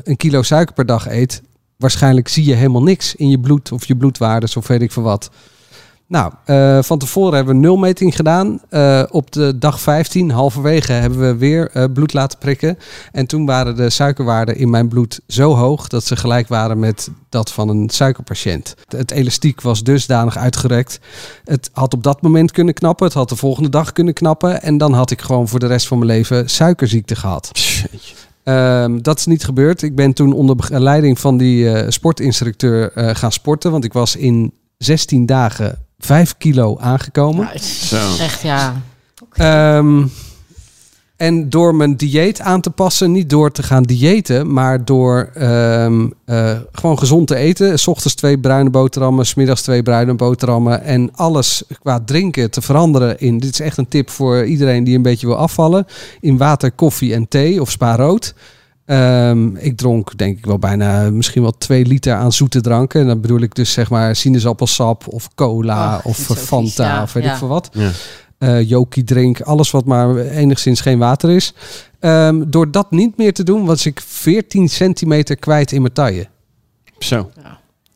een kilo suiker per dag eet. Waarschijnlijk zie je helemaal niks in je bloed of je bloedwaardes of weet ik veel wat. Nou, eh, van tevoren hebben we nulmeting gedaan. Eh, op de dag 15, halverwege, hebben we weer eh, bloed laten prikken. En toen waren de suikerwaarden in mijn bloed zo hoog dat ze gelijk waren met dat van een suikerpatiënt. Het elastiek was dusdanig uitgerekt. Het had op dat moment kunnen knappen. Het had de volgende dag kunnen knappen. En dan had ik gewoon voor de rest van mijn leven suikerziekte gehad. Ehm, dat is niet gebeurd. Ik ben toen onder begeleiding van die sportinstructeur gaan sporten. Want ik was in 16 dagen 5 kilo aangekomen. Ja, Zo. echt ja. Ehm, en door mijn dieet aan te passen, niet door te gaan diëten, maar door ehm, eh, gewoon gezond te eten. S ochtends twee bruine boterhammen, smiddags twee bruine boterhammen. En alles qua drinken te veranderen in. Dit is echt een tip voor iedereen die een beetje wil afvallen. In water, koffie en thee of spa rood. Ehm, ik dronk denk ik wel bijna misschien wel twee liter aan zoete dranken. En dan bedoel ik dus zeg maar sinaasappelsap of cola Oh, of Fanta vies, ja, of weet ja. ik veel wat Ja. eh Joki drink, alles wat maar enigszins geen water is. Ehm, door dat niet meer te doen, was ik 14 centimeter kwijt in mijn taille. Zo.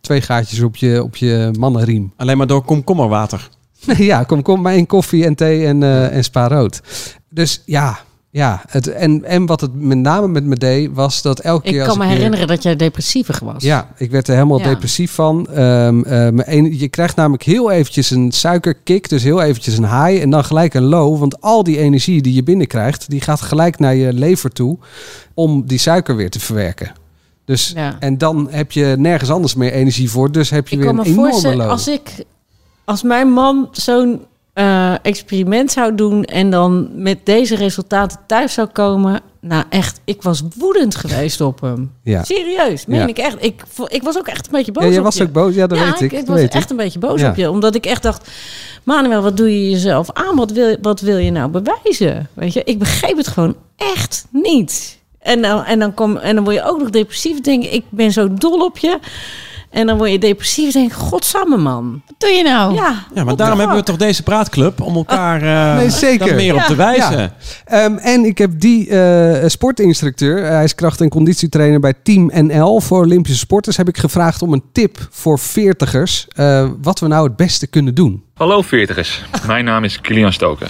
Twee gaatjes op je, op je mannenriem. <laughs> Alleen maar door komkommerwater. Ja, kom, kom maar in koffie en thee en, eh en spa rood. Dus ja, ja. Het, en, en wat het met name met me deed, was dat elke keer Ik als kan me weer- herinneren dat jij depressiever was. Ja, ik werd er helemaal Ja. depressief van. Ehm, eh, je krijgt namelijk heel eventjes een suikerkick, dus heel eventjes een high en dan gelijk een low. Want al die energie die je binnenkrijgt, die gaat gelijk naar je lever toe om die suiker weer te verwerken. Dus, Ja. En dan heb je nergens anders meer energie voor, dus heb je Ik weer kan een me enorme low. als ik, als mijn man zo'n eh, experiment zou doen en dan met deze resultaten thuis zou komen, nou echt, ik was woedend geweest op hem. Ja. Serieus, meen Ja. ik echt. Ik, ik was ook echt een beetje boos Ja, op was je. ook boos, ja, dat ja, weet ik. ik, dat was weet echt ik. een beetje boos op je. Omdat ik echt dacht, Manuel, wat doe je jezelf aan? Wat wil, wat wil je nou bewijzen? Weet je, ik begreep het gewoon echt niet. En dan, en dan, kom, en dan word je ook nog depressief. Denk ik, ik ben zo dol op je. En dan word je depressief. Denk ik, godsamme man. Wat doe je nou? Ja, Ja, maar daarom hebben we toch deze praatclub om elkaar <laughs> eh Nee, zeker. daar meer op te wijzen. Ehm, en ik heb die eh, sportinstructeur, eh, hij is kracht- en conditietrainer bij Team NL voor Olympische sporters, heb ik gevraagd om een tip voor veertigers eh, wat we nou het beste kunnen doen. Hallo veertigers, mijn naam is Kilian Stoker.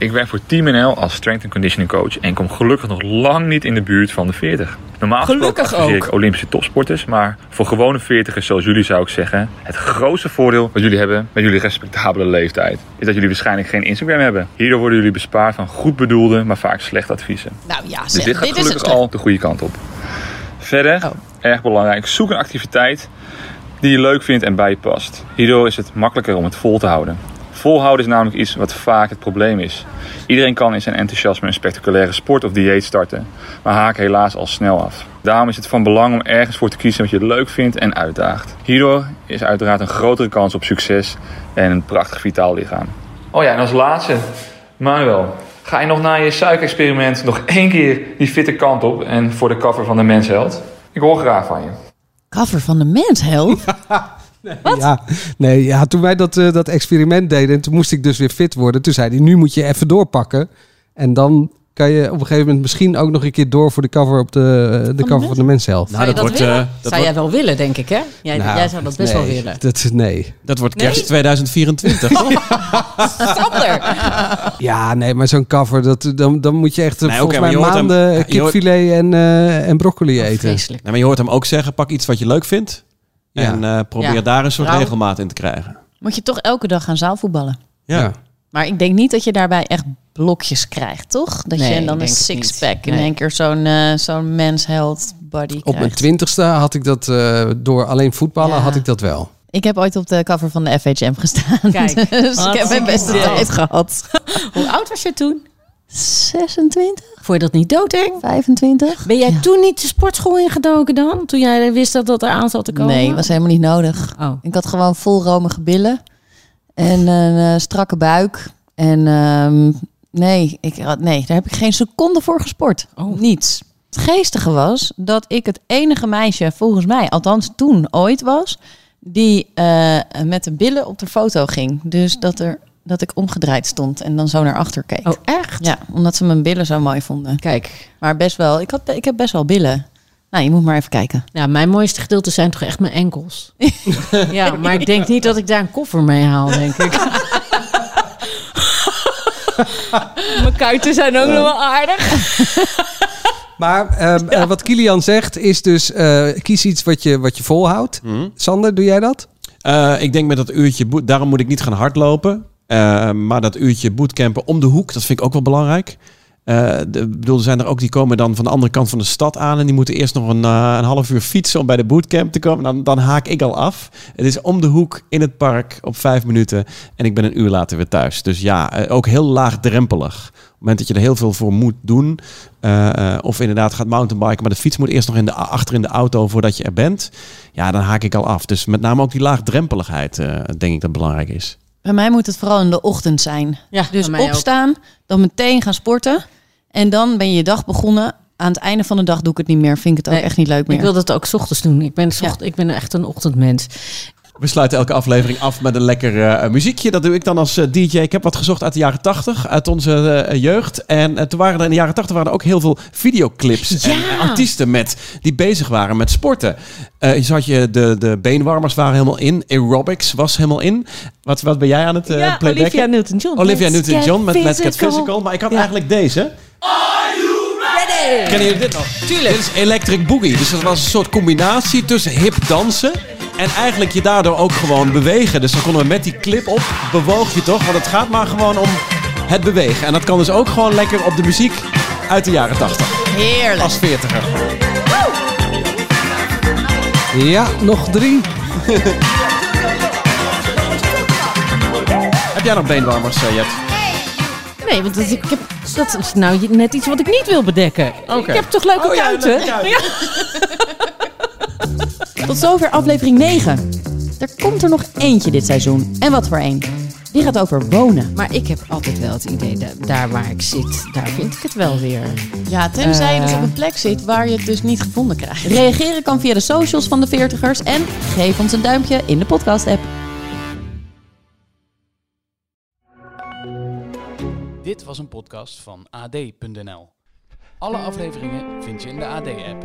Ik werk voor Team NL als strength and conditioning coach en kom gelukkig nog lang niet in de buurt van de 40. Normaal gesproken ik Olympische topsporters, maar voor gewone veertigers zoals jullie zou ik zeggen, het grootste voordeel wat jullie hebben met jullie respectabele leeftijd, is dat jullie waarschijnlijk geen Instagram hebben. Hierdoor worden jullie bespaard van goed bedoelde, maar vaak slechte adviezen. Nou ja, Dus zeg, dit gaat dit is het gelukkig al de goede kant op. Verder, Oh. erg belangrijk, zoek een activiteit die je leuk vindt en bij je past. Hierdoor is het makkelijker om het vol te houden. Volhouden is namelijk iets wat vaak het probleem is. Iedereen kan in zijn enthousiasme een spectaculaire sport of dieet starten, maar haakt helaas al snel af. Daarom is het van belang om ergens voor te kiezen wat je leuk vindt en uitdaagt. Hierdoor is uiteraard een grotere kans op succes en een prachtig vitaal lichaam. Oh ja, en als laatste, Manuel, ga je nog na je suikerexperiment nog één keer die fitte kant op en voor de cover van de Mensheld? Ik hoor graag van je. Cover van de Men's Health? <laughs> Ja, nee, ja, toen wij dat, eh, dat experiment deden, en toen moest ik dus weer fit worden. Toen zei hij, nu moet je even doorpakken en dan kan je op een gegeven moment misschien ook nog een keer door voor de cover op de, eh, de cover van de Men's Nou, je dat wordt, willen? eh, dat, zou jij wel willen, denk ik, hè? Jij, Nou, jij zou dat best nee, wel willen. Dat, nee. dat wordt Nee? kerst 2024. <laughs> Sander! Ja, nee, maar zo'n cover, dat, dan, dan moet je echt Nee, volgens mij hem- maanden hoort- kipfilet en, eh, en broccoli eten. Vreselijk. Nou, maar je hoort hem ook zeggen, pak iets wat je leuk vindt. Ja. En eh, probeer Ja. daar een soort Trouw- regelmaat in te krijgen. Moet je toch elke dag gaan zaalvoetballen? Ja. Ja. Maar ik denk niet dat je daarbij echt blokjes krijgt, toch? Dat Nee, je dan een sixpack in. Nee. één keer zo'n eh zo'n mens health body Op mijn krijgt. twintigste had ik dat, eh, door alleen voetballen Ja. had ik dat wel. Ik heb ooit op de cover van de FHM gestaan. Kijk, <laughs> dus ik heb mijn beste tijd gehad. Hoe oud was je toen? 26, Vond je dat niet doodeng? 25? Ben jij Ja. toen niet de sportschool ingedoken dan? Toen jij wist dat dat eraan zat te komen? Nee, was helemaal niet nodig. Oh. Ik had gewoon vol romige billen en een eh, strakke buik. En ehm, nee, ik had, nee, daar heb ik geen seconde voor gesport. Oh. Niets. Het geestige was dat ik het enige meisje, volgens mij, althans toen ooit was, die eh, met de billen op de foto ging. Dus dat, er, dat ik omgedraaid stond en dan zo naar achter keek. Oh, echt? Ja, omdat ze mijn billen zo mooi vonden. Kijk, Maar best wel, ik, had, ik heb best wel billen. Nou, je moet maar even kijken. ja, mijn mooiste gedeelte zijn toch echt mijn enkels. <laughs> ja, maar ik denk niet dat ik daar een koffer mee haal, denk ik. <laughs> mijn kuiten zijn ook nog wel aardig. <laughs> Maar ehm, eh, wat Kilian zegt is dus, eh, kies iets wat je, wat je volhoudt. Hm? Sander, doe jij dat? Eh, ik denk met dat uurtje, daarom moet ik niet gaan hardlopen. Eh, maar dat uurtje bootcampen om de hoek, dat vind ik ook wel belangrijk. Ik bedoel, er zijn er ook die komen dan van de andere kant van de stad aan. En die moeten eerst nog een, eh, een half uur fietsen om bij de bootcamp te komen. Dan, dan haak ik al af. Het is om de hoek in het park op vijf minuten. En ik ben een uur later weer thuis. Dus ja, ook heel laagdrempelig. Op het moment dat je er heel veel voor moet doen. of inderdaad gaat mountainbiken. Maar de fiets moet eerst nog in de, achter in de auto voordat je er bent. Ja, dan haak ik al af. Dus met name ook die laagdrempeligheid denk ik dat belangrijk is. Bij mij moet het vooral in de ochtend zijn. Ja, Dus ook. opstaan, dan meteen gaan sporten. En dan ben je je dag begonnen. Aan het einde van de dag doe ik het niet meer. Vind ik het ook Nee, echt niet leuk meer. Ik wil dat ook 's ochtends doen. Ik ben, 's ocht- ik ben echt een ochtendmens. We sluiten elke aflevering af met een lekker eh, muziekje. Dat doe ik dan als eh, DJ. Ik heb wat gezocht uit de jaren 80, uit onze eh, jeugd. En toen waren er in de jaren 80 waren er ook heel veel videoclips en artiesten met, die bezig waren met sporten. Je zag je, de, de beenwarmers waren helemaal in. Aerobics was helemaal in. Wat, wat ben jij aan het ja, playbacken? Olivia Newton-John. Olivia Newton-John met Let's Get Physical. Maar ik had Ja. eigenlijk deze. Kennen jullie dit nog? Tuurlijk. Dit is Electric Boogie. Dus dat was een soort combinatie tussen hip dansen en eigenlijk je daardoor ook gewoon bewegen. Dus dan konden we met die clip op, bewoog je toch? Want het gaat maar gewoon om het bewegen. En dat kan dus ook gewoon lekker op de muziek uit de jaren 80. Heerlijk. Als veertiger. Ja, nog drie. <laughs> Heb jij nog beenwarmers, eh, Jet? Nee, want dat, ik heb, dat is nou net iets wat ik niet wil bedekken. Ik heb toch leuke Oh ja, kuiten? leuke kuiten. Ja. <laughs> <laughs> Tot zover aflevering 9. Er komt er nog eentje dit seizoen. En wat voor één? Die gaat over wonen. Maar ik heb altijd wel het idee, dat daar waar ik zit, daar vind ik het wel weer. Ja, tenzij je dus Eh. op een plek zit waar je het dus niet gevonden krijgt. Reageren kan via de socials van de Veertigers. En geef ons een duimpje in de podcast-app. Dit was een podcast van AD.nl. Alle afleveringen vind je in de AD-app.